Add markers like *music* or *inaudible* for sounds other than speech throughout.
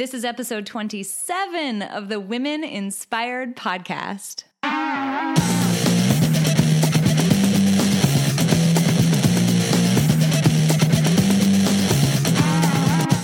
This is episode 27 of the Women Inspired Podcast.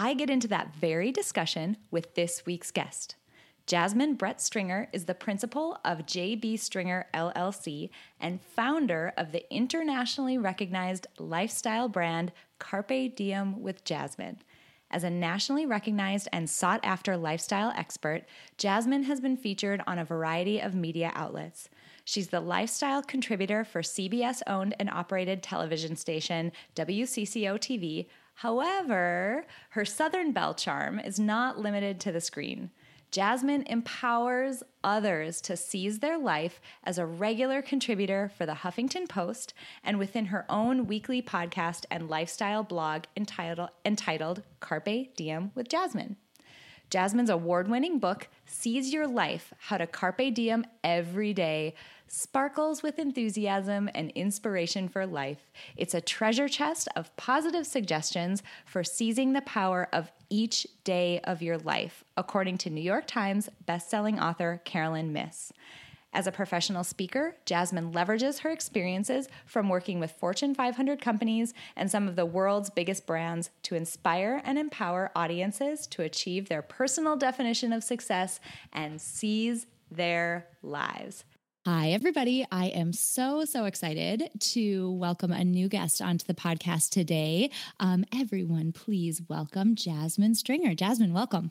I get into that very discussion with this week's guest. Jasmine Brett Stringer is the principal of JB Stringer LLC and founder of the internationally recognized lifestyle brand Carpe Diem with Jasmine. As a nationally recognized and sought after lifestyle expert, Jasmine has been featured on a variety of media outlets. She's the lifestyle contributor for CBS owned and operated television station WCCO TV, However, her Southern Belle charm is not limited to the screen. Jasmine empowers others to seize their life as a regular contributor for the Huffington Post and within her own weekly podcast and lifestyle blog entitled, entitled Carpe Diem with Jasmine. Jasmine's award winning book, Seize Your Life How to Carpe Diem Every Day, sparkles with enthusiasm and inspiration for life. It's a treasure chest of positive suggestions for seizing the power of each day of your life, according to New York Times bestselling author Caroline Myss. As a professional speaker, Jasmine leverages her experiences from working with Fortune 500 companies and some of the world's biggest brands to inspire and empower audiences to achieve their personal definition of success and seize their lives. Hi, everybody. I am so, so excited to welcome a new guest onto the podcast today. Um, everyone, please welcome Jasmine Stringer. Jasmine, welcome.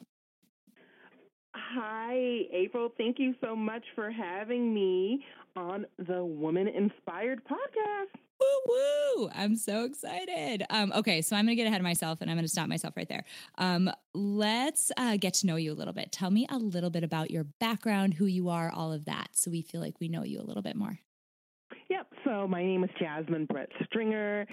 Hi, April. Thank you so much for having me on the Woman Inspired podcast. Woo! I'm so excited. Um, okay, so I'm going to get ahead of myself and I'm going to stop myself right there. Um, let's uh, get to know you a little bit. Tell me a little bit about your background, who you are, all of that, so we feel like we know you a little bit more. So my name is Jasmine Brett Stringer.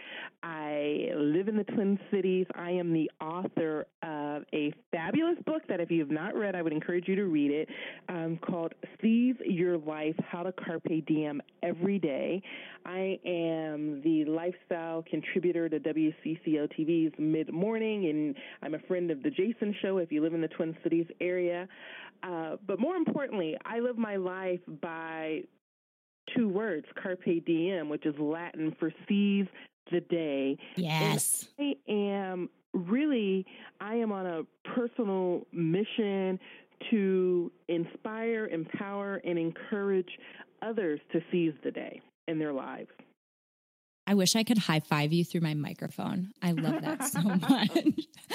I live in the Twin Cities. I am the author of a fabulous book that, if you have not read, I would encourage you to read it, um, called "Seize Your Life: How to Carpe Diem Every Day." I am the lifestyle contributor to WCCO TV's Mid Morning, and I'm a friend of the Jason Show. If you live in the Twin Cities area. Uh, but more importantly, I live my life by two words, carpe diem, which is Latin for seize the day. Yes. And I am really, I am on a personal mission to inspire, empower, and encourage others to seize the day in their lives. I wish I could high five you through my microphone. I love that so *laughs* much. *laughs*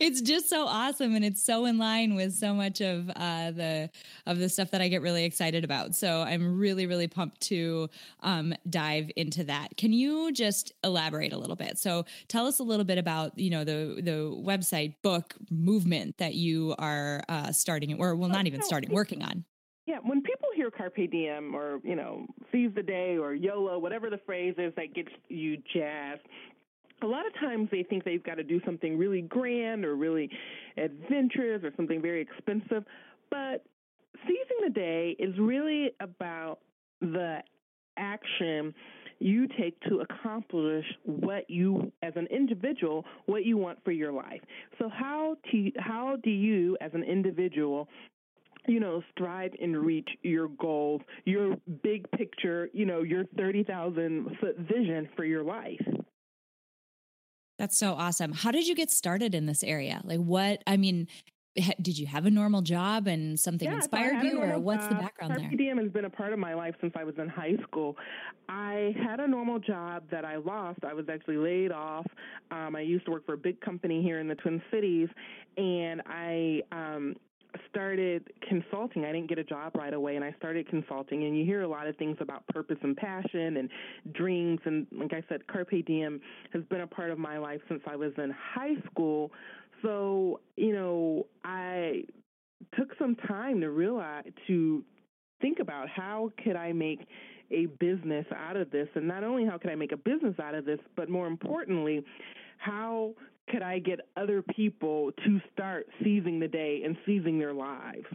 it's just so awesome, and it's so in line with so much of uh, the of the stuff that I get really excited about. So I'm really, really pumped to um, dive into that. Can you just elaborate a little bit? So tell us a little bit about you know the the website book movement that you are uh, starting, or well, not even starting, working on. Yeah, when people hear carpe diem or you know seize the day or YOLO, whatever the phrase is that gets you jazzed, a lot of times they think they've got to do something really grand or really adventurous or something very expensive, but seizing the day is really about the action you take to accomplish what you as an individual what you want for your life. So how to how do you as an individual you know, strive and reach your goals, your big picture, you know, your 30,000 foot vision for your life. That's so awesome. How did you get started in this area? Like, what, I mean, did you have a normal job and something yeah, inspired so you, or what's job. the background there? Diem has been a part of my life since I was in high school. I had a normal job that I lost. I was actually laid off. Um, I used to work for a big company here in the Twin Cities, and I um, started consulting. I didn't get a job right away, and I started consulting. And you hear a lot of things about purpose and passion and dreams. And like I said, Carpe Diem has been a part of my life since I was in high school. So, you know, I took some time to realize to think about how could I make a business out of this and not only how could I make a business out of this, but more importantly, how could I get other people to start seizing the day and seizing their lives?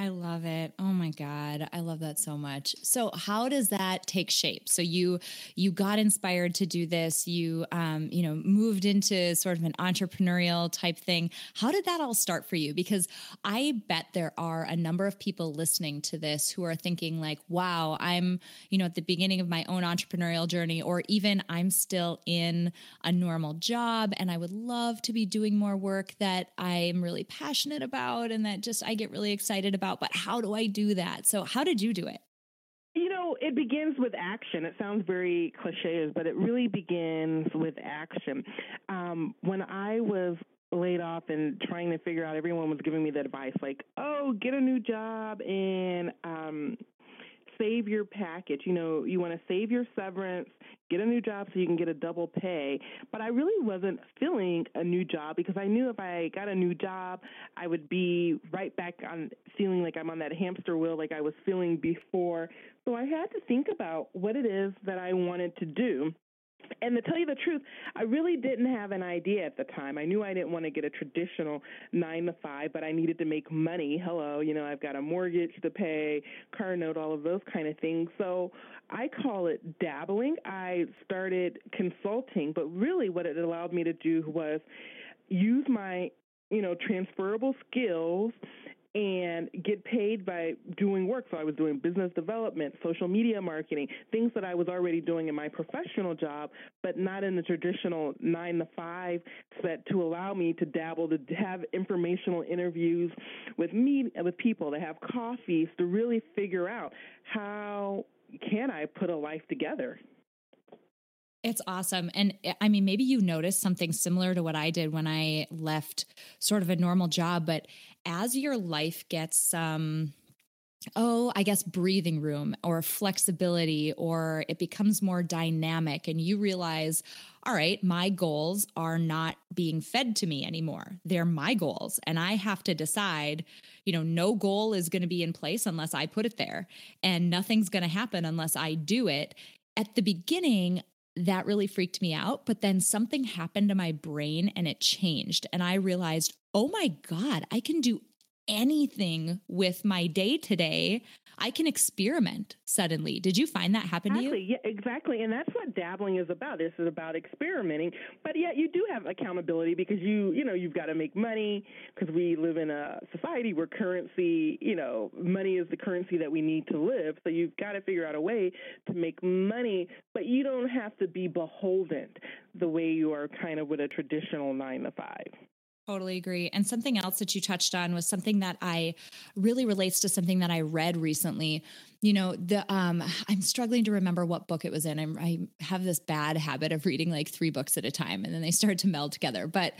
I love it. Oh my god, I love that so much. So how does that take shape? So you you got inspired to do this, you um you know, moved into sort of an entrepreneurial type thing. How did that all start for you? Because I bet there are a number of people listening to this who are thinking like, "Wow, I'm, you know, at the beginning of my own entrepreneurial journey or even I'm still in a normal job and I would love to be doing more work that I'm really passionate about and that just I get really excited about, but how do I do that? So, how did you do it? You know, it begins with action. It sounds very cliche, but it really begins with action. Um, when I was laid off and trying to figure out, everyone was giving me the advice like, oh, get a new job and um, save your package. You know, you want to save your severance, get a new job so you can get a double pay. But I really wasn't feeling a new job because I knew if I got a new job, I would be right back on feeling like I'm on that hamster wheel like I was feeling before. So I had to think about what it is that I wanted to do. And to tell you the truth, I really didn't have an idea at the time. I knew I didn't want to get a traditional nine to five, but I needed to make money. Hello, you know, I've got a mortgage to pay, car note, all of those kind of things. So I call it dabbling. I started consulting, but really what it allowed me to do was use my you know transferable skills and get paid by doing work. So I was doing business development, social media marketing, things that I was already doing in my professional job, but not in the traditional nine to five set to allow me to dabble, to have informational interviews with me, with people, to have coffees, to really figure out how can I put a life together. It's awesome. And I mean, maybe you noticed something similar to what I did when I left sort of a normal job, but as your life gets, um, oh, I guess breathing room or flexibility, or it becomes more dynamic, and you realize, all right, my goals are not being fed to me anymore. They're my goals. And I have to decide, you know, no goal is going to be in place unless I put it there, and nothing's going to happen unless I do it. At the beginning, that really freaked me out. But then something happened to my brain and it changed. And I realized, oh my God, I can do anything with my day today I can experiment suddenly. Did you find that happen exactly. to you? Yeah, exactly. And that's what dabbling is about. This is about experimenting, but yet you do have accountability because you, you know, you've got to make money because we live in a society where currency, you know, money is the currency that we need to live. So you've got to figure out a way to make money, but you don't have to be beholden the way you are kind of with a traditional nine to five. Totally agree. And something else that you touched on was something that I really relates to something that I read recently. You know, the um I'm struggling to remember what book it was in. I'm, I have this bad habit of reading like three books at a time and then they start to meld together. But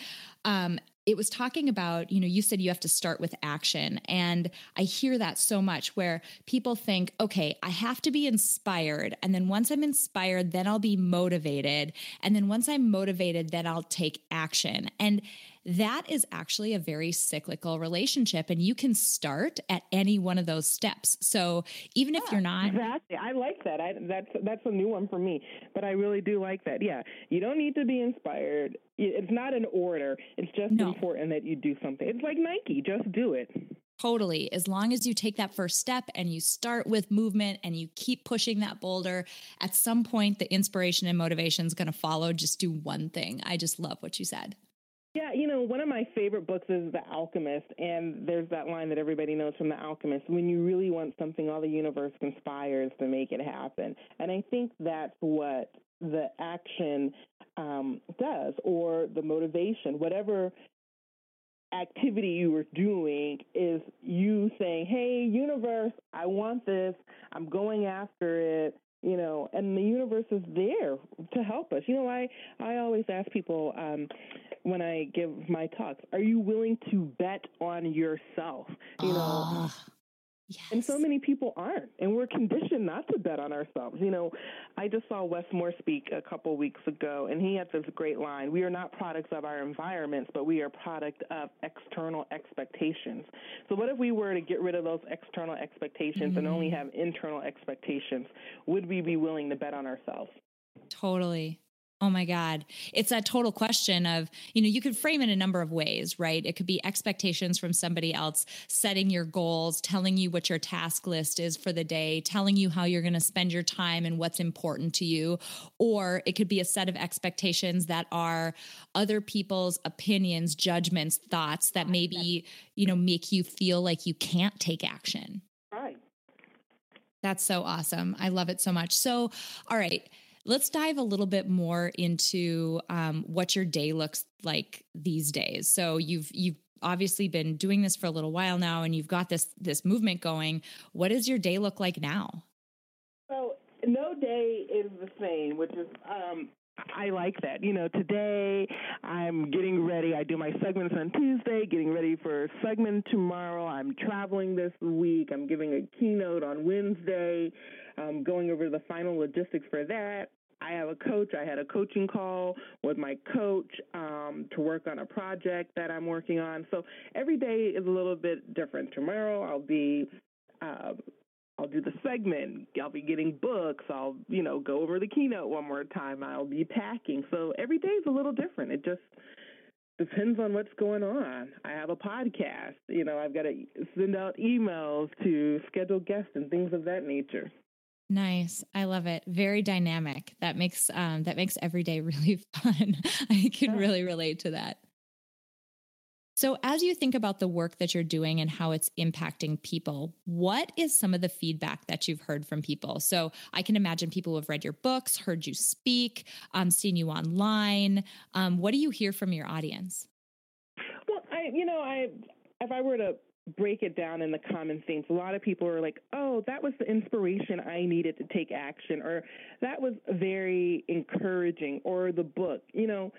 um it was talking about, you know, you said you have to start with action. And I hear that so much where people think, okay, I have to be inspired. And then once I'm inspired, then I'll be motivated. And then once I'm motivated, then I'll take action. And that is actually a very cyclical relationship and you can start at any one of those steps so even yeah, if you're not exactly i like that I, that's that's a new one for me but i really do like that yeah you don't need to be inspired it's not an order it's just no. important that you do something it's like nike just do it Totally. As long as you take that first step and you start with movement and you keep pushing that boulder, at some point the inspiration and motivation is going to follow. Just do one thing. I just love what you said. Yeah, you know, one of my favorite books is The Alchemist, and there's that line that everybody knows from The Alchemist when you really want something, all the universe conspires to make it happen. And I think that's what the action um, does, or the motivation, whatever activity you were doing is you saying, Hey, universe, I want this, I'm going after it you know and the universe is there to help us. You know i i always ask people um when i give my talks are you willing to bet on yourself? You know Yes. And so many people aren't. And we're conditioned not to bet on ourselves. You know, I just saw Wes Moore speak a couple weeks ago, and he had this great line We are not products of our environments, but we are product of external expectations. So, what if we were to get rid of those external expectations mm-hmm. and only mm-hmm. have internal expectations? Would we be willing to bet on ourselves? Totally. Oh my God. It's that total question of, you know, you could frame it a number of ways, right? It could be expectations from somebody else, setting your goals, telling you what your task list is for the day, telling you how you're going to spend your time and what's important to you. Or it could be a set of expectations that are other people's opinions, judgments, thoughts that maybe, you know, make you feel like you can't take action. Right. That's so awesome. I love it so much. So, all right Let's dive a little bit more into um, what your day looks like these days. So you've you've obviously been doing this for a little while now, and you've got this this movement going. What does your day look like now? So no day is the same, which is um, I like that. You know, today I'm getting ready. I do my segments on Tuesday, getting ready for segment tomorrow. I'm traveling this week. I'm giving a keynote on Wednesday. I'm going over the final logistics for that. I have a coach. I had a coaching call with my coach um, to work on a project that I'm working on. So every day is a little bit different. Tomorrow I'll be uh, I'll do the segment. I'll be getting books. I'll, you know, go over the keynote one more time. I'll be packing. So every day is a little different. It just depends on what's going on. I have a podcast. You know, I've got to send out emails to schedule guests and things of that nature. Nice. I love it. Very dynamic. That makes um that makes every day *laughs* really fun. I can really relate to that. So, as you think about the work that you're doing and how it's impacting people, what is some of the feedback that you've heard from people? So, I can imagine people who have read your books, heard you speak, um, seen you online. Um, what do you hear from your audience? Well, I, you know, I, if I were to break it down in the common themes. A lot of people are like, oh, that was the inspiration I needed to take action, or that was very encouraging, or the book. You know,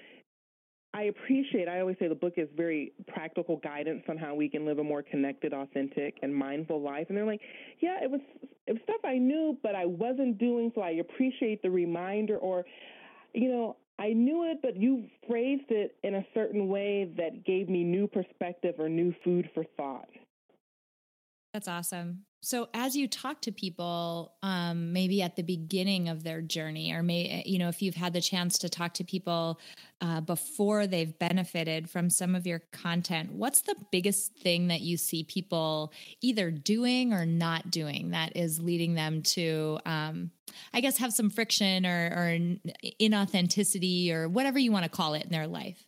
I appreciate, I always say the book is very practical guidance on how we can live a more connected, authentic, and mindful life. And they're like, yeah, it was, it was stuff I knew, but I wasn't doing, so I appreciate the reminder. Or, you know, I knew it, but you phrased it in a certain way that gave me new perspective or new food for thought. That's awesome. So as you talk to people, um, maybe at the beginning of their journey, or may you know, if you've had the chance to talk to people uh, before they've benefited from some of your content, what's the biggest thing that you see people either doing or not doing that is leading them to, um, I guess, have some friction or, or inauthenticity or whatever you want to call it in their life?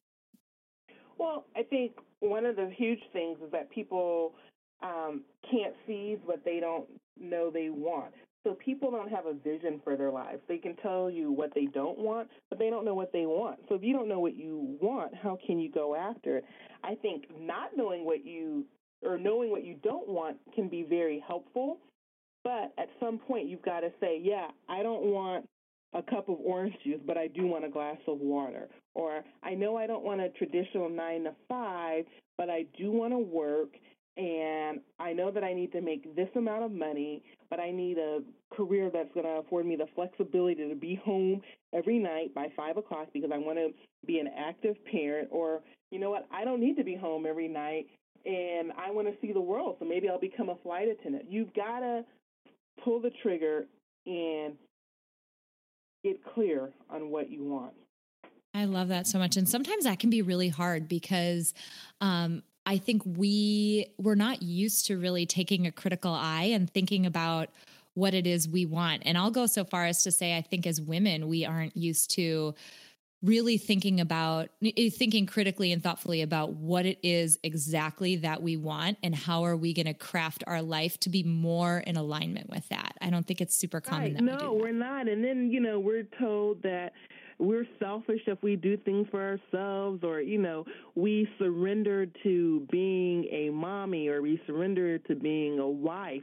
Well, I think one of the huge things is that people um, can't seize what they don't know they want. So people don't have a vision for their lives. They can tell you what they don't want, but they don't know what they want. So if you don't know what you want, how can you go after it? I think not knowing what you or knowing what you don't want can be very helpful. But at some point, you've got to say, yeah, I don't want a cup of orange juice, but I do want a glass of water. Or I know I don't want a traditional nine to five, but I do want to work and I know that I need to make this amount of money, but I need a career that's going to afford me the flexibility to be *laughs* home every night by five o'clock because I want to be an active parent. Or, you know what, I don't need to be home every night and I want to see the world. So maybe I'll become a flight attendant. You've got to pull the trigger and get clear on what you want. I love that so much. And sometimes that can be really hard because um, I think we we're not used to really taking a critical eye and thinking about what it is we want. And I'll go so far as to say I think as women we aren't used to really thinking about eh, thinking critically and thoughtfully about what it is exactly that we want and how are we going to craft our life to be more in alignment with that. I don't think it's super common right. no, we are not. And then, you know, we're told that we're selfish if we do things for ourselves or you know we surrender to being a mommy or we surrender to being a wife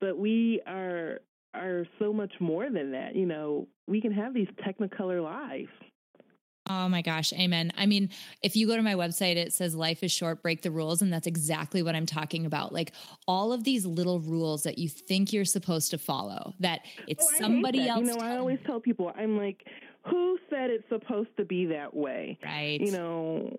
but we are are so much more than that you know we can have these technicolor lives Oh my gosh, amen. I mean, if you go to my website, it says life is short, break the rules. And that's exactly what I'm talking about. Like all of these little rules that you think you're supposed to follow, that it's oh, somebody else. You know, I always tell people, I'm like, who said it's supposed to be that way? Right. You know,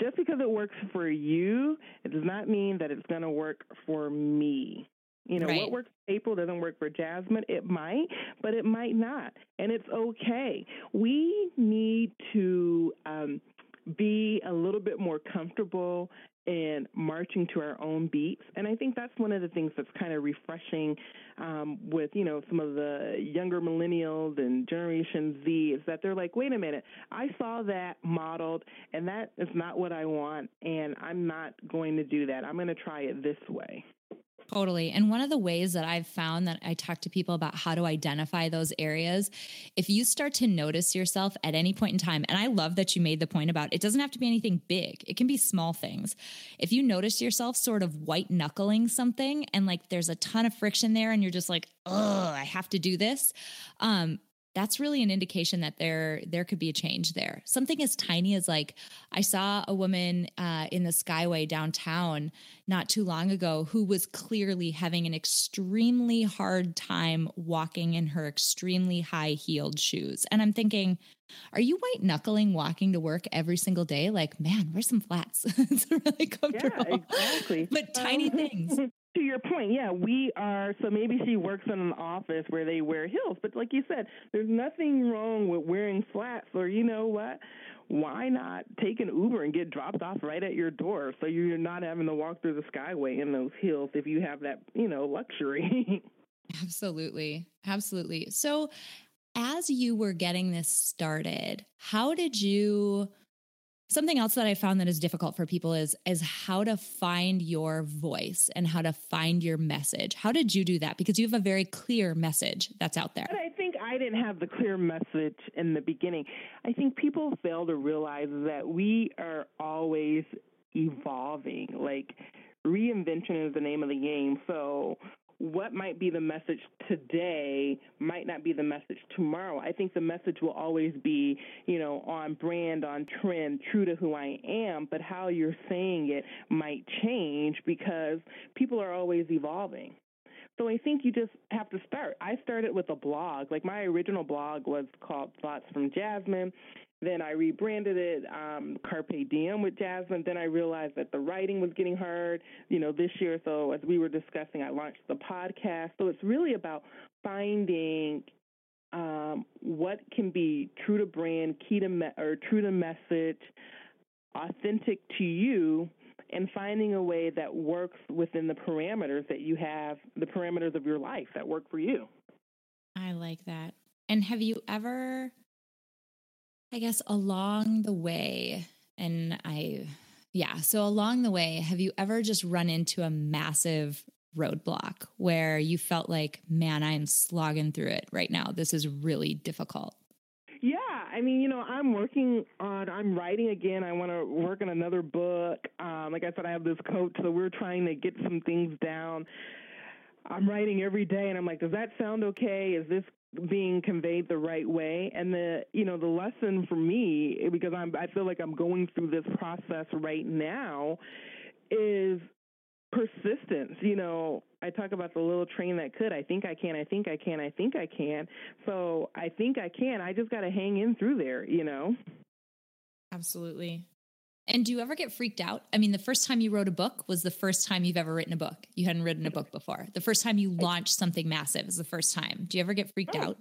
just because it works for you, it does not mean that it's going to work for me. You know, right. what works for April doesn't work for Jasmine. It might, but it might not. And it's okay. We need to um, be a little bit more comfortable in marching to our own beats. And I think that's one of the things that's kind of refreshing um, with, you know, some of the younger millennials and Generation Z is that they're like, wait a minute, I saw that modeled and that is not what I want. And I'm not going to do that. I'm going to try it this way. Totally. And one of the ways that I've found that I talk to people about how to identify those areas, if you start to notice yourself at any point in time, and I love that you made the point about it doesn't have to be anything big, it can be small things. If you notice yourself sort of white knuckling something and like there's a ton of friction there and you're just like, oh, I have to do this, um, that's really an indication that there there could be a change there. Something as tiny as like I saw a woman uh, in the Skyway downtown not too long ago who was clearly having an extremely hard time walking in her extremely high heeled shoes, and I'm thinking. Are you white knuckling walking to work every single day? Like, man, where's some flats? *laughs* it's really comfortable. Yeah, exactly. but tiny things. *laughs* to your point, yeah, we are. So maybe she works in an office where they wear heels, but like you said, there's nothing wrong with wearing flats. Or you know what? Why not take an Uber and get dropped off right at your door, so you're not having to walk through the Skyway in those heels if you have that, you know, luxury. *laughs* Absolutely, absolutely. So, as you were getting this started, how did you? Something else that I found that is difficult for people is is how to find your voice and how to find your message. How did you do that? Because you have a very clear message that's out there. But I think I didn't have the clear message in the beginning. I think people fail to realize that we are always evolving. Like reinvention is the name of the game. So what might be the message today might not be the message tomorrow. I think the message will always be, you know, on brand, on trend, true to who I am, but how you're saying it might change because people are always evolving. So I think you just have to start. I started with a blog. Like my original blog was called Thoughts from Jasmine. Then I rebranded it um, Carpe Diem with Jasmine. Then I realized that the writing was getting hard, you know, this year. So as we were discussing, I launched the podcast. So it's really about finding um, what can be true to brand, key to me- or true to message, authentic to you, and finding a way that works within the parameters that you have, the parameters of your life that work for you. I like that. And have you ever I guess along the way, and I, yeah, so along the way, have you ever just run into a massive roadblock where you felt like, man, I'm slogging through it right now? This is really difficult. I mean, you know, I'm working on, I'm writing again. I want to work on another book. Um, like I said, I have this coach, so we're trying to get some things down. I'm writing every day, and I'm like, does that sound okay? Is this being conveyed the right way and the you know the lesson for me because I'm I feel like I'm going through this process right now is persistence you know I talk about the little train that could I think I can I think I can I think I can so I think I can I just got to hang in through there you know absolutely and do you ever get freaked out? I mean, the first time you wrote a book was the first time you've ever written a book. You hadn't written a book before. The first time you launched something massive is the first time. Do you ever get freaked oh. out?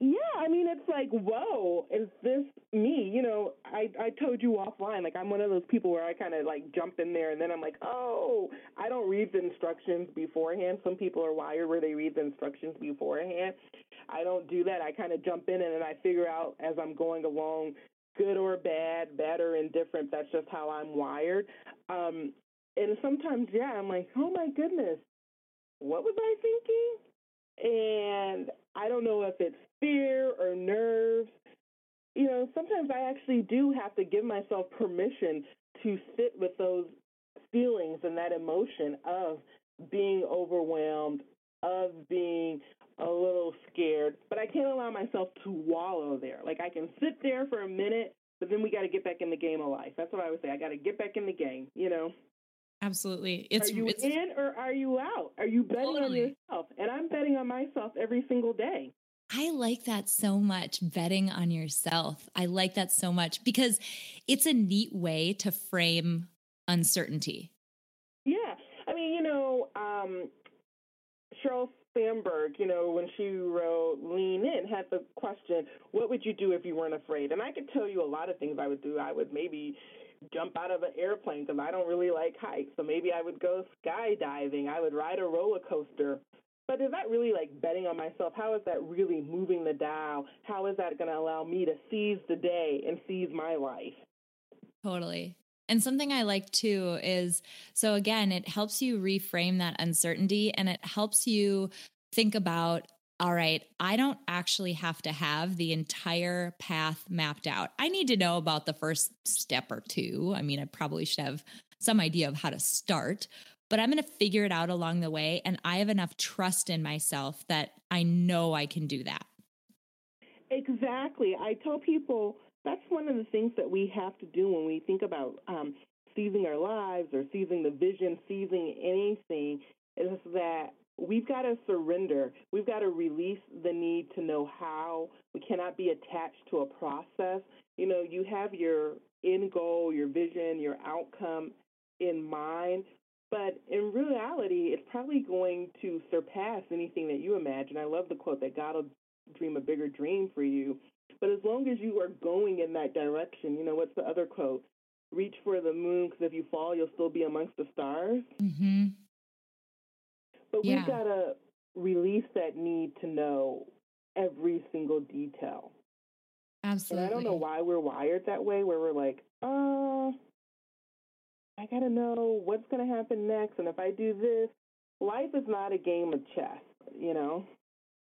Yeah, I mean, it's like, whoa, is this me? You know, I I told you offline, like I'm one of those people where I kind of like jump in there and then I'm like, oh, I don't read the instructions beforehand. Some people are wired where they read the instructions beforehand. I don't do that. I kind of jump in and then I figure out as I'm going along good or bad, bad or indifferent. That's just how I'm wired. Um, and sometimes, yeah, I'm like, oh my goodness, what was I thinking? And I don't know if it's fear or nerves. You know, sometimes I actually do have to give myself permission to sit with those feelings and that emotion of being overwhelmed, of being a little scared, but I can't allow myself to wallow there. Like I can sit there for a minute, but then we got to get back in the game of life. That's what I would say. I got to get back in the game, you know? Absolutely. It's are you it's, in or are you out? Are you betting totally. on yourself? And I'm betting on myself every single day. I like that so much, betting on yourself. I like that so much because it's a neat way to frame uncertainty. Yeah. I mean, you know, um, Sheryl Sandberg, you know, when she wrote Lean In, had the question, what would you do if you weren't afraid? And I could tell you a lot of things I would do. I would maybe jump out of an airplane because I don't really like heights. So maybe I would go skydiving. I would ride a roller coaster. But is that really like betting on myself? How is that really moving the dial? How is that going to allow me to seize the day and seize my life? Totally. And something I like too is so again, it helps you reframe that uncertainty and it helps you think about all right, I don't actually have to have the entire path mapped out. I need to know about the first step or two. I mean, I probably should have some idea of how to start, but I'm going to figure it out along the way. And I have enough trust in myself that I know I can do that. Exactly. I tell people that's one of the things that we have to do when we think about um, seizing our lives or seizing the vision, seizing anything, is that we've got to surrender. We've got to release the need to know how. We cannot be attached to a process. You know, you have your end goal, your vision, your outcome in mind, but in reality, it's probably going to surpass anything that you imagine. I love the quote that God will dream a bigger dream for you. But as long as you are going in that direction, you know, what's the other quote? Reach for the moon because if you fall, you'll still be amongst the stars. Mm-hmm. But yeah. we've got to release that need to know every single detail. Absolutely. And I don't know why we're wired that way, where we're like, oh, I got to know what's going to happen next. And if I do this, life is not a game of chess, you know?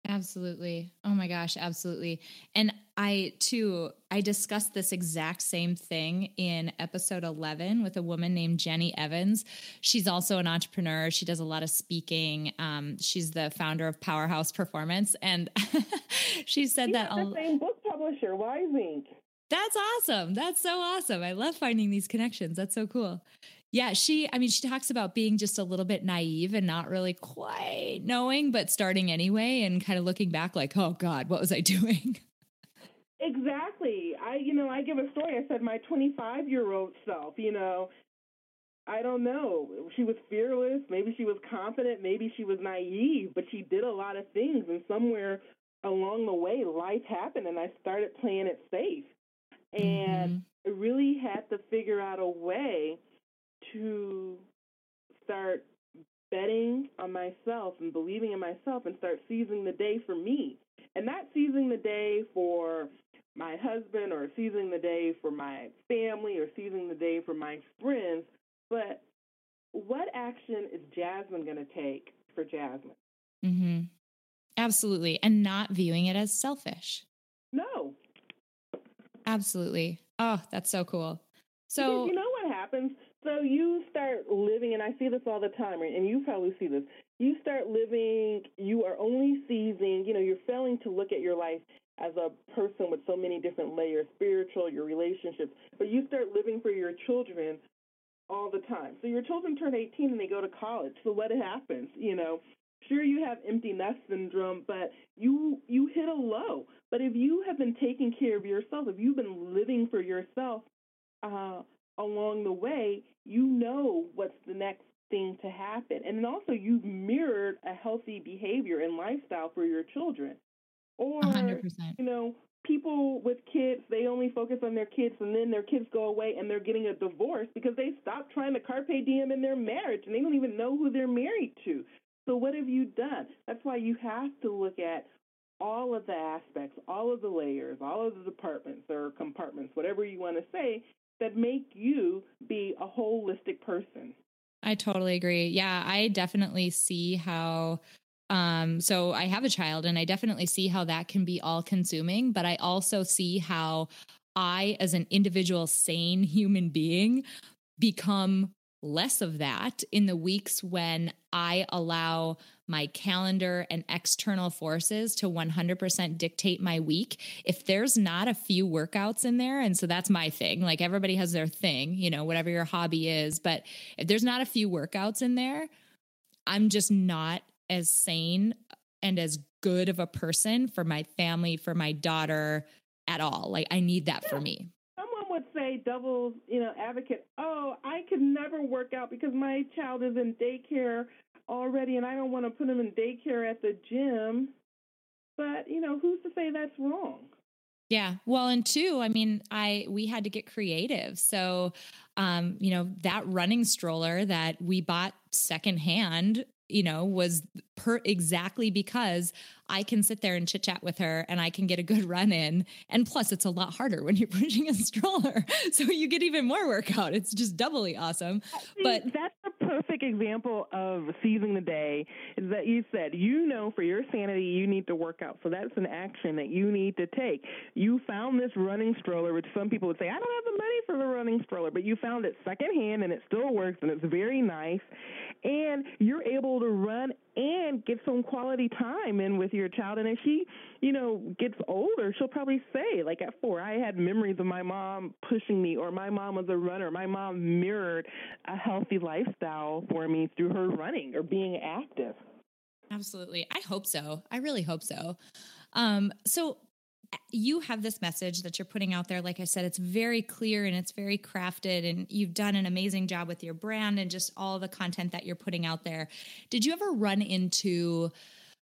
Absolutely. Oh my gosh, absolutely. And I too, I discussed this exact same thing in episode 11 with a woman named Jenny Evans. She's also an entrepreneur. She does a lot of speaking. Um, she's the founder of Powerhouse Performance. And *laughs* she said yeah, that the same book publisher, Wise Ink. That's awesome. That's so awesome. I love finding these connections. That's so cool. Yeah, she, I mean, she talks about being just a little bit naive and not really quite knowing, but starting anyway and kind of looking back like, oh God, what was I *laughs* doing? Exactly. I, you know, I give a story. I said my 25 year old self, you know, I don't know. She was fearless. Maybe she was confident. Maybe she was naive, but she did a lot of things. And somewhere along the way, life happened, and I started playing it safe. And mm-hmm. I really had to figure out a way to start betting on myself and believing in myself and start seizing the day for me. And not seizing the day for my husband or seizing the day for my family or seizing the day for my friends, but what action is Jasmine going to take for Jasmine? Mm-hmm. Absolutely. And not viewing it as selfish. Absolutely. Oh, that's so cool. So, because you know what happens? So you start living, and I see this all the time, and you probably see this. You start living, you are only seizing, you know, you're failing to look at your life as a person with so many different layers spiritual, your relationships, but you start living for your children all the time. So your children turn 18 and they go to college. So what happens? You know, sure you have empty nest syndrome, but you you hit a low. But if you have been taking care of yourself, if you've been living for yourself, uh, along the way, you know what's the next thing to happen. And then also, you've mirrored a healthy behavior and lifestyle for your children. Or, 100%. you know, people with kids, they only focus on their kids and then their kids go away and they're getting a divorce because they stopped trying to carpe diem in their marriage and they don't even know who they're married to. So, what have you done? That's why you have to look at all of the aspects, all of the layers, all of the departments or compartments, whatever you want to say, that make you be a holistic person. I totally agree. Yeah, I definitely see how um so I have a child and I definitely see how that can be all consuming, but I also see how I as an individual sane human being become less of that in the weeks when I allow my calendar and external forces to 100% dictate my week. If there's not a few workouts in there, and so that's my thing, like everybody has their thing, you know, whatever your hobby is, but if there's not a few workouts in there, I'm just not as sane and as good of a person for my family, for my daughter at all. Like I need that for me say double, you know, advocate, oh, I could never work out because my child is in daycare already and I don't want to put him in daycare at the gym. But, you know, who's to say that's wrong? Yeah. Well, and two, I mean, I we had to get creative. So, um, you know, that running stroller that we bought secondhand you know, was per exactly because I can sit there and chit chat with her and I can get a good *laughs* run in. And plus, it's a lot harder when you're *laughs* pushing a stroller. So you get even more workout. It's just doubly awesome. See, but that's a perfect example of seizing the day is that you said, you know, for your sanity, you need to work out. So that's an action that you need to take. You found this running stroller, which some people would say, I don't have the money for the running stroller, but you found it secondhand and it still works and it's very nice. And you're able to run and get some quality time in with your child. And as she, you know, gets older, she'll probably say, like at four, I had memories of my mom pushing me, or my mom was a runner. My mom mirrored a healthy lifestyle for me through her running or being active. Absolutely. I hope so. I really hope so. Um, so you have this message that you're putting out there. Like I said, it's very clear and it's very crafted, and you've done an amazing job with your brand and just all the content that you're putting out there. Did you ever run into,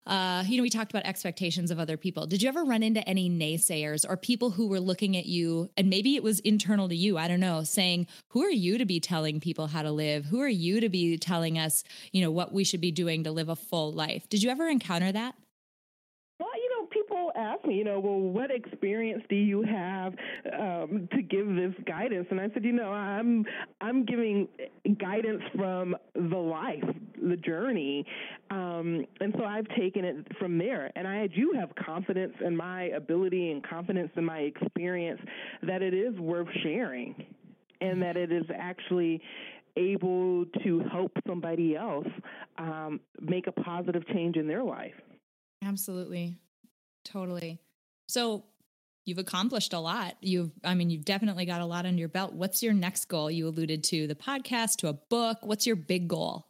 uh, you know, we talked about expectations of other people. Did you ever run into any naysayers or people who were looking at you, and maybe it was internal to you, I don't know, saying, Who are you to be telling people how to live? Who are you to be telling us, you know, what we should be doing to live a full life? Did you ever encounter that? Asked me, you know, well, what experience do you have um, to give this guidance? And I said, you know, I'm I'm giving guidance from the life, the journey, um, and so I've taken it from there. And I do have confidence in my ability and confidence in my experience that it is worth sharing, and that it is actually able to help somebody else um, make a positive change in their life. Absolutely. Totally. So you've accomplished a lot. You've, I mean, you've definitely got a lot under your belt. What's your next goal? You alluded to the podcast, to a book. What's your big goal?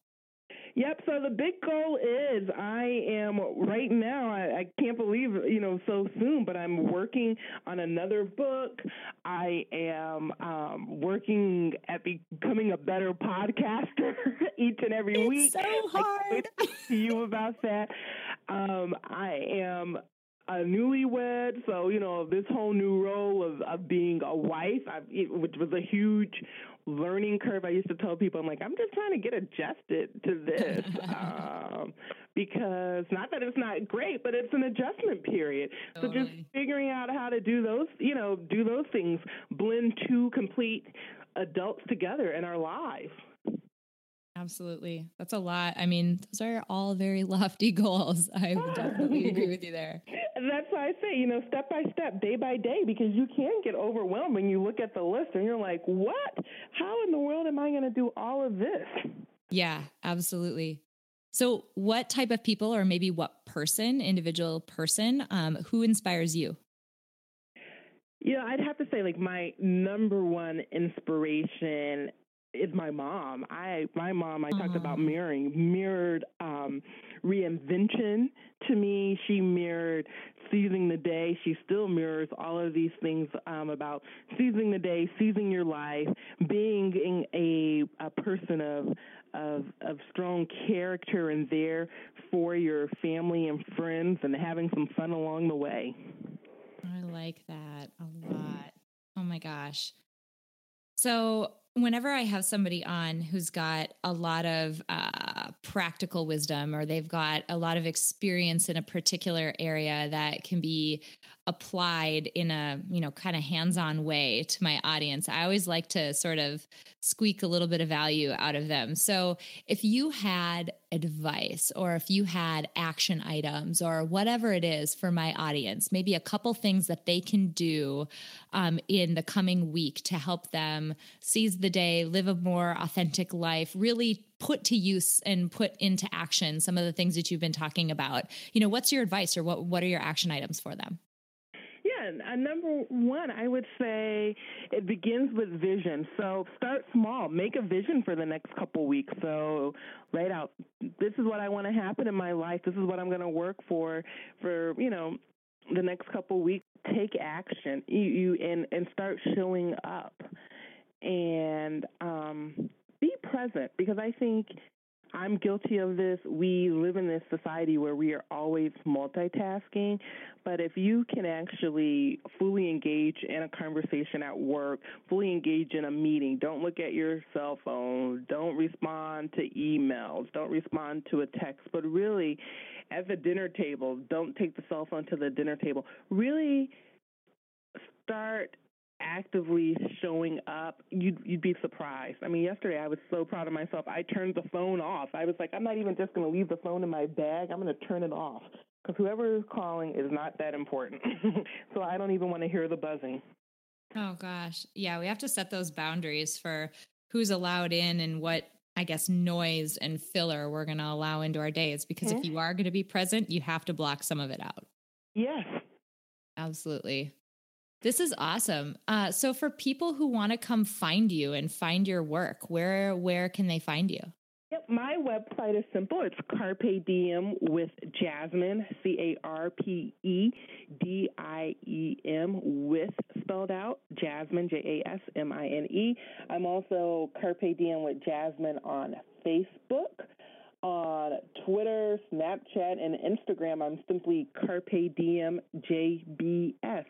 Yep. So the big goal is I am right now. I, I, can't believe you know so soon, but I'm working on another book. I am um, working at becoming a better podcaster *laughs* each and every it's week. So hard. to you about that. Um, I am a newlywed, so you know this whole new role of, of being a wife, I, it, which was a huge learning curve. I used to tell people, I'm like, I'm just trying to get adjusted to this, *laughs* um, because not that it's not great, but it's an adjustment period. Totally. So just figuring out how to do those, you know, do those things, blend two complete adults together in our lives. Absolutely. That's a lot. I mean, those are all very *laughs* lofty goals. I definitely agree with you there. *laughs* That's why I say, you know, step by step, day by day, because you can get overwhelmed when you look at the list and you're like, what? How in the world am I going to do all of this? Yeah, absolutely. So, what type of people, or maybe what person, individual person, um, who inspires you? Yeah, I'd have to say, like, my number one inspiration is my mom. I my mom I uh-huh. talked about mirroring mirrored um reinvention to me. She mirrored seizing the day. She still mirrors all of these things um, about seizing the day, seizing your life, being a a person of of of strong character and there for your family and friends and having some fun along the way. I like that a lot. Oh my gosh. So whenever I have somebody on who's got a lot of uh, practical wisdom or they've got a lot of experience in a particular area that can be applied in a you know kind of hands-on way to my audience i always like to sort of squeak a little bit of value out of them. So if you had advice or if you had action items or whatever it is for my audience maybe a couple things that they can do um, in the coming week to help them seize the day live a more authentic life really put to use and put into action some of the things that you've been talking about. You know what's your advice or what what are your action items for them uh, number one, I would say it begins with vision. So start small. Make a vision for the next couple weeks. So write out, this is what I want to happen in my life. This is what I'm going to work for, for, you know, the next couple weeks. Take action you, you and, and start showing up and um, be present because I think I'm guilty of this. We live in this society where we are always multitasking. But if you can actually fully engage in a conversation at work, fully engage in a meeting, don't look at your cell phone, don't respond to emails, don't respond to a text, but really at the dinner table, don't take the cell phone to the dinner table. Really start actively showing up, you'd you'd be surprised. I mean, yesterday I was so proud of myself. I turned the phone off. I was like, I'm not even just going to leave the phone in my bag. I'm going to turn it off because whoever is calling is not that important. *laughs* so I don't even want to hear the buzzing. Oh gosh, yeah, we have to set those boundaries for who's allowed in and what I guess noise and filler we're going to allow into our days because mm-hmm. if you are going to be present, you have to block some of it out. Yes. Absolutely. This is awesome. Uh, so for people who want to come find you and find your work, where where can they find you? Yep, my website is simple. It's Carpe Diem with Jasmine, C A R P E D I E M with spelled out, Jasmine, J A S M I N E. I'm also Carpe Diem with Jasmine on Facebook. On Twitter, Snapchat, and Instagram, I'm simply Carpe Diem JBS.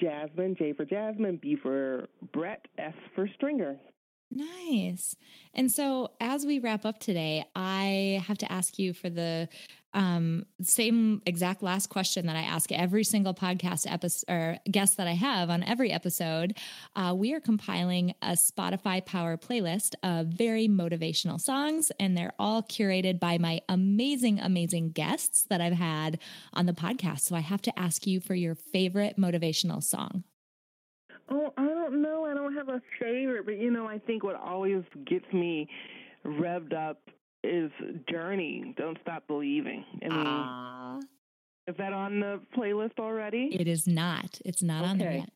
Jasmine, J for Jasmine, B for Brett, S for Stringer. Nice. And so, as we wrap up today, I have to ask you for the um, same exact last question that I ask every single podcast episode or guest that I have on every episode. Uh, we are compiling a Spotify Power playlist of very motivational songs, and they're all curated by my amazing, amazing guests that I've had on the podcast. So I have to ask you for your favorite motivational song. Oh, I don't know. I don't have a favorite, but you know, I think what always gets me revved up is Journey. Don't stop believing. I mean, Aww. is that on the playlist already? It is not. It's not okay. on there yet.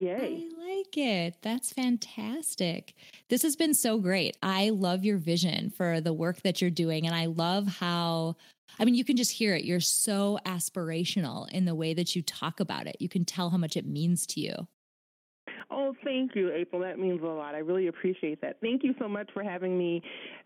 Yay. I like it. That's fantastic. This has been so great. I love your vision for the work that you're doing. And I love how, I mean, you can just hear it. You're so aspirational in the way that you talk about it. You can tell how much it means to you. Oh, thank you, April. That means a lot. I really appreciate that. Thank you so much for having me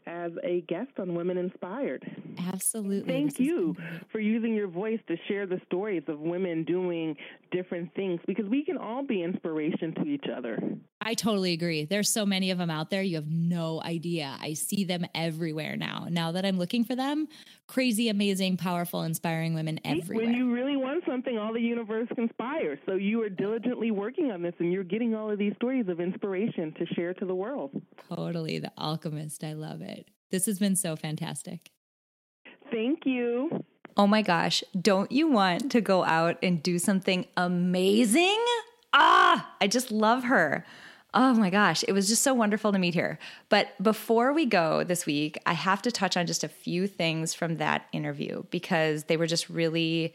as a guest on Women Inspired. Absolutely. Thank you for using your voice to share the stories of women doing different things because we can all be inspiration to each other. I totally agree. There's so many of them out there. You have no idea. I see them everywhere now. Now that I'm looking for them, crazy, amazing, powerful, inspiring women everywhere. When you really want something, all the universe conspires. So you are diligently working on this and you're getting all of these stories of inspiration to share to the world. Totally. The alchemist. I love it. This has been so fantastic. Thank you. Oh my gosh, don't you want to go out and do something amazing? Ah, I just love her. Oh my gosh, it was just so wonderful to meet her. But before we go this week, I have to touch on just a few things from that interview because they were just really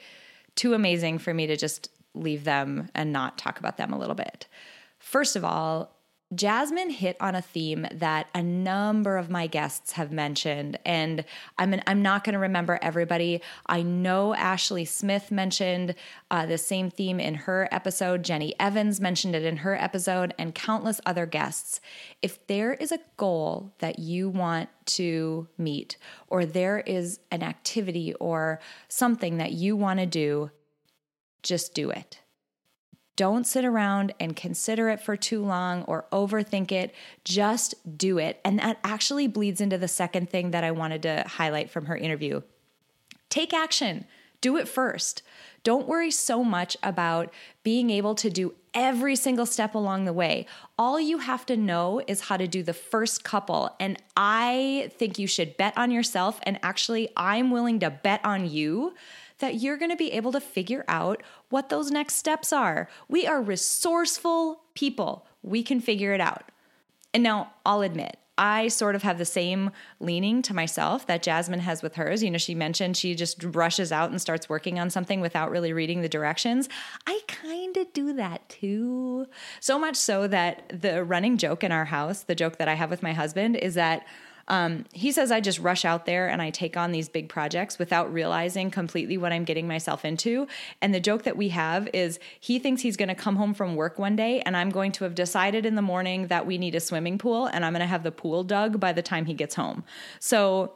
too amazing for me to just leave them and not talk about them a little bit. First of all, Jasmine hit on a theme that a number of my guests have mentioned, and I'm an, I'm not going to remember everybody. I know Ashley Smith mentioned uh, the same theme in her episode. Jenny Evans mentioned it in her episode, and countless other guests. If there is a goal that you want to meet, or there is an activity or something that you want to do, just do it Don't sit around and consider it for too long or overthink it. Just do it. And that actually bleeds into the second thing that I wanted to highlight from her interview. Take action. Do it first. Don't worry so much about being able to do every single step along the way. All you have to know is how to do the first couple. And I think you should bet on yourself. And actually, I'm willing to bet on you that you're going to be able to figure out what those next steps are. We are resourceful people, we can figure it out. And now I'll admit, I sort of have the same leaning to myself that Jasmine has with hers. You know, she mentioned she just rushes out and starts working on something without really reading the directions. I kind of do that too. So much so that the running joke in our house, the joke that I have with my husband, is that um, he says I just rush out there and I take on these big projects without realizing completely what I'm getting myself into. And the joke that we have is he thinks he's going to come home from work one day and I'm going to have decided in the morning that we need a swimming pool and I'm going to have the pool dug by the time he gets home. So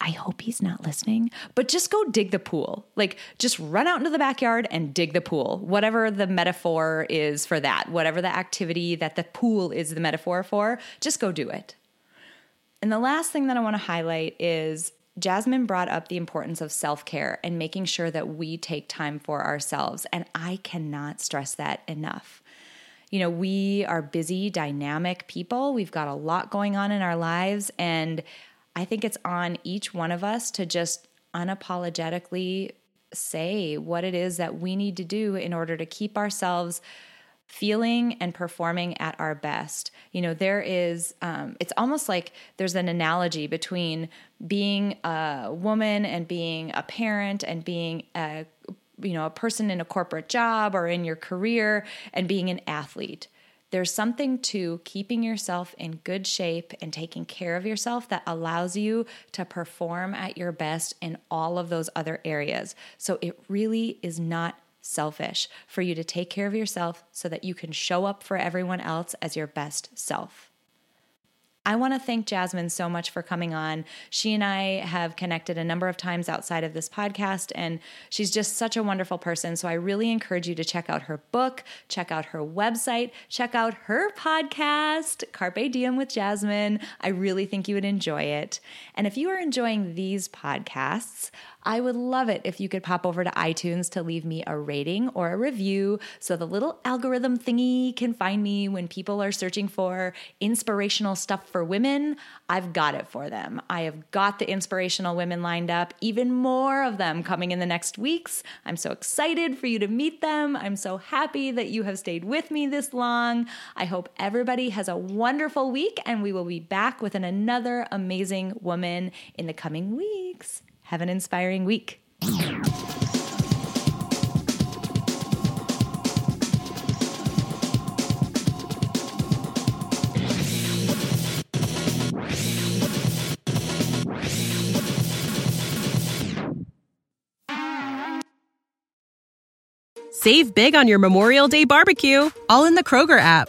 I hope he's not listening, but just go dig the pool. Like, just run out into the backyard and dig the pool, whatever the metaphor is for that, whatever the activity that the pool is the metaphor for, just go do it. And the last thing that I want to highlight is Jasmine brought up the importance of self care and making sure that we take time for ourselves. And I cannot stress that enough. You know, we are busy, dynamic people. We've got a lot going on in our lives. And I think it's on each one of us to just unapologetically say what it is that we need to do in order to keep ourselves feeling and performing at our best. You know, there is, um, it's almost like there's an analogy between being a woman and being a parent and being a, you know, a person in a corporate job or in your career and being an athlete. There's something to keeping yourself in good shape and taking care of yourself that allows you to perform at your best in all of those other areas. So it really is not selfish for you to take care of yourself so that you can show up for everyone else as your best self. I want to thank Jasmine so much for coming on. She and I have connected a number of times outside of this podcast, and she's just such a wonderful person. So I really encourage you to check out her book, check out her website, check out her podcast, Carpe Diem with Jasmine. I really think you would enjoy it. And if you are enjoying these podcasts, I would love it if you could pop over to iTunes to leave me a rating or a review so the little algorithm thingy can find me when people are searching for inspirational stuff for women. I've got it for them. I have got the inspirational women lined up, even more of them coming in the next weeks. I'm so excited for you to meet them. I'm so happy that you have stayed with me this long. I hope everybody has a wonderful week, and we will be back with an another amazing woman in the coming weeks. Have an inspiring week. Save big on your Memorial Day barbecue, all in the Kroger app.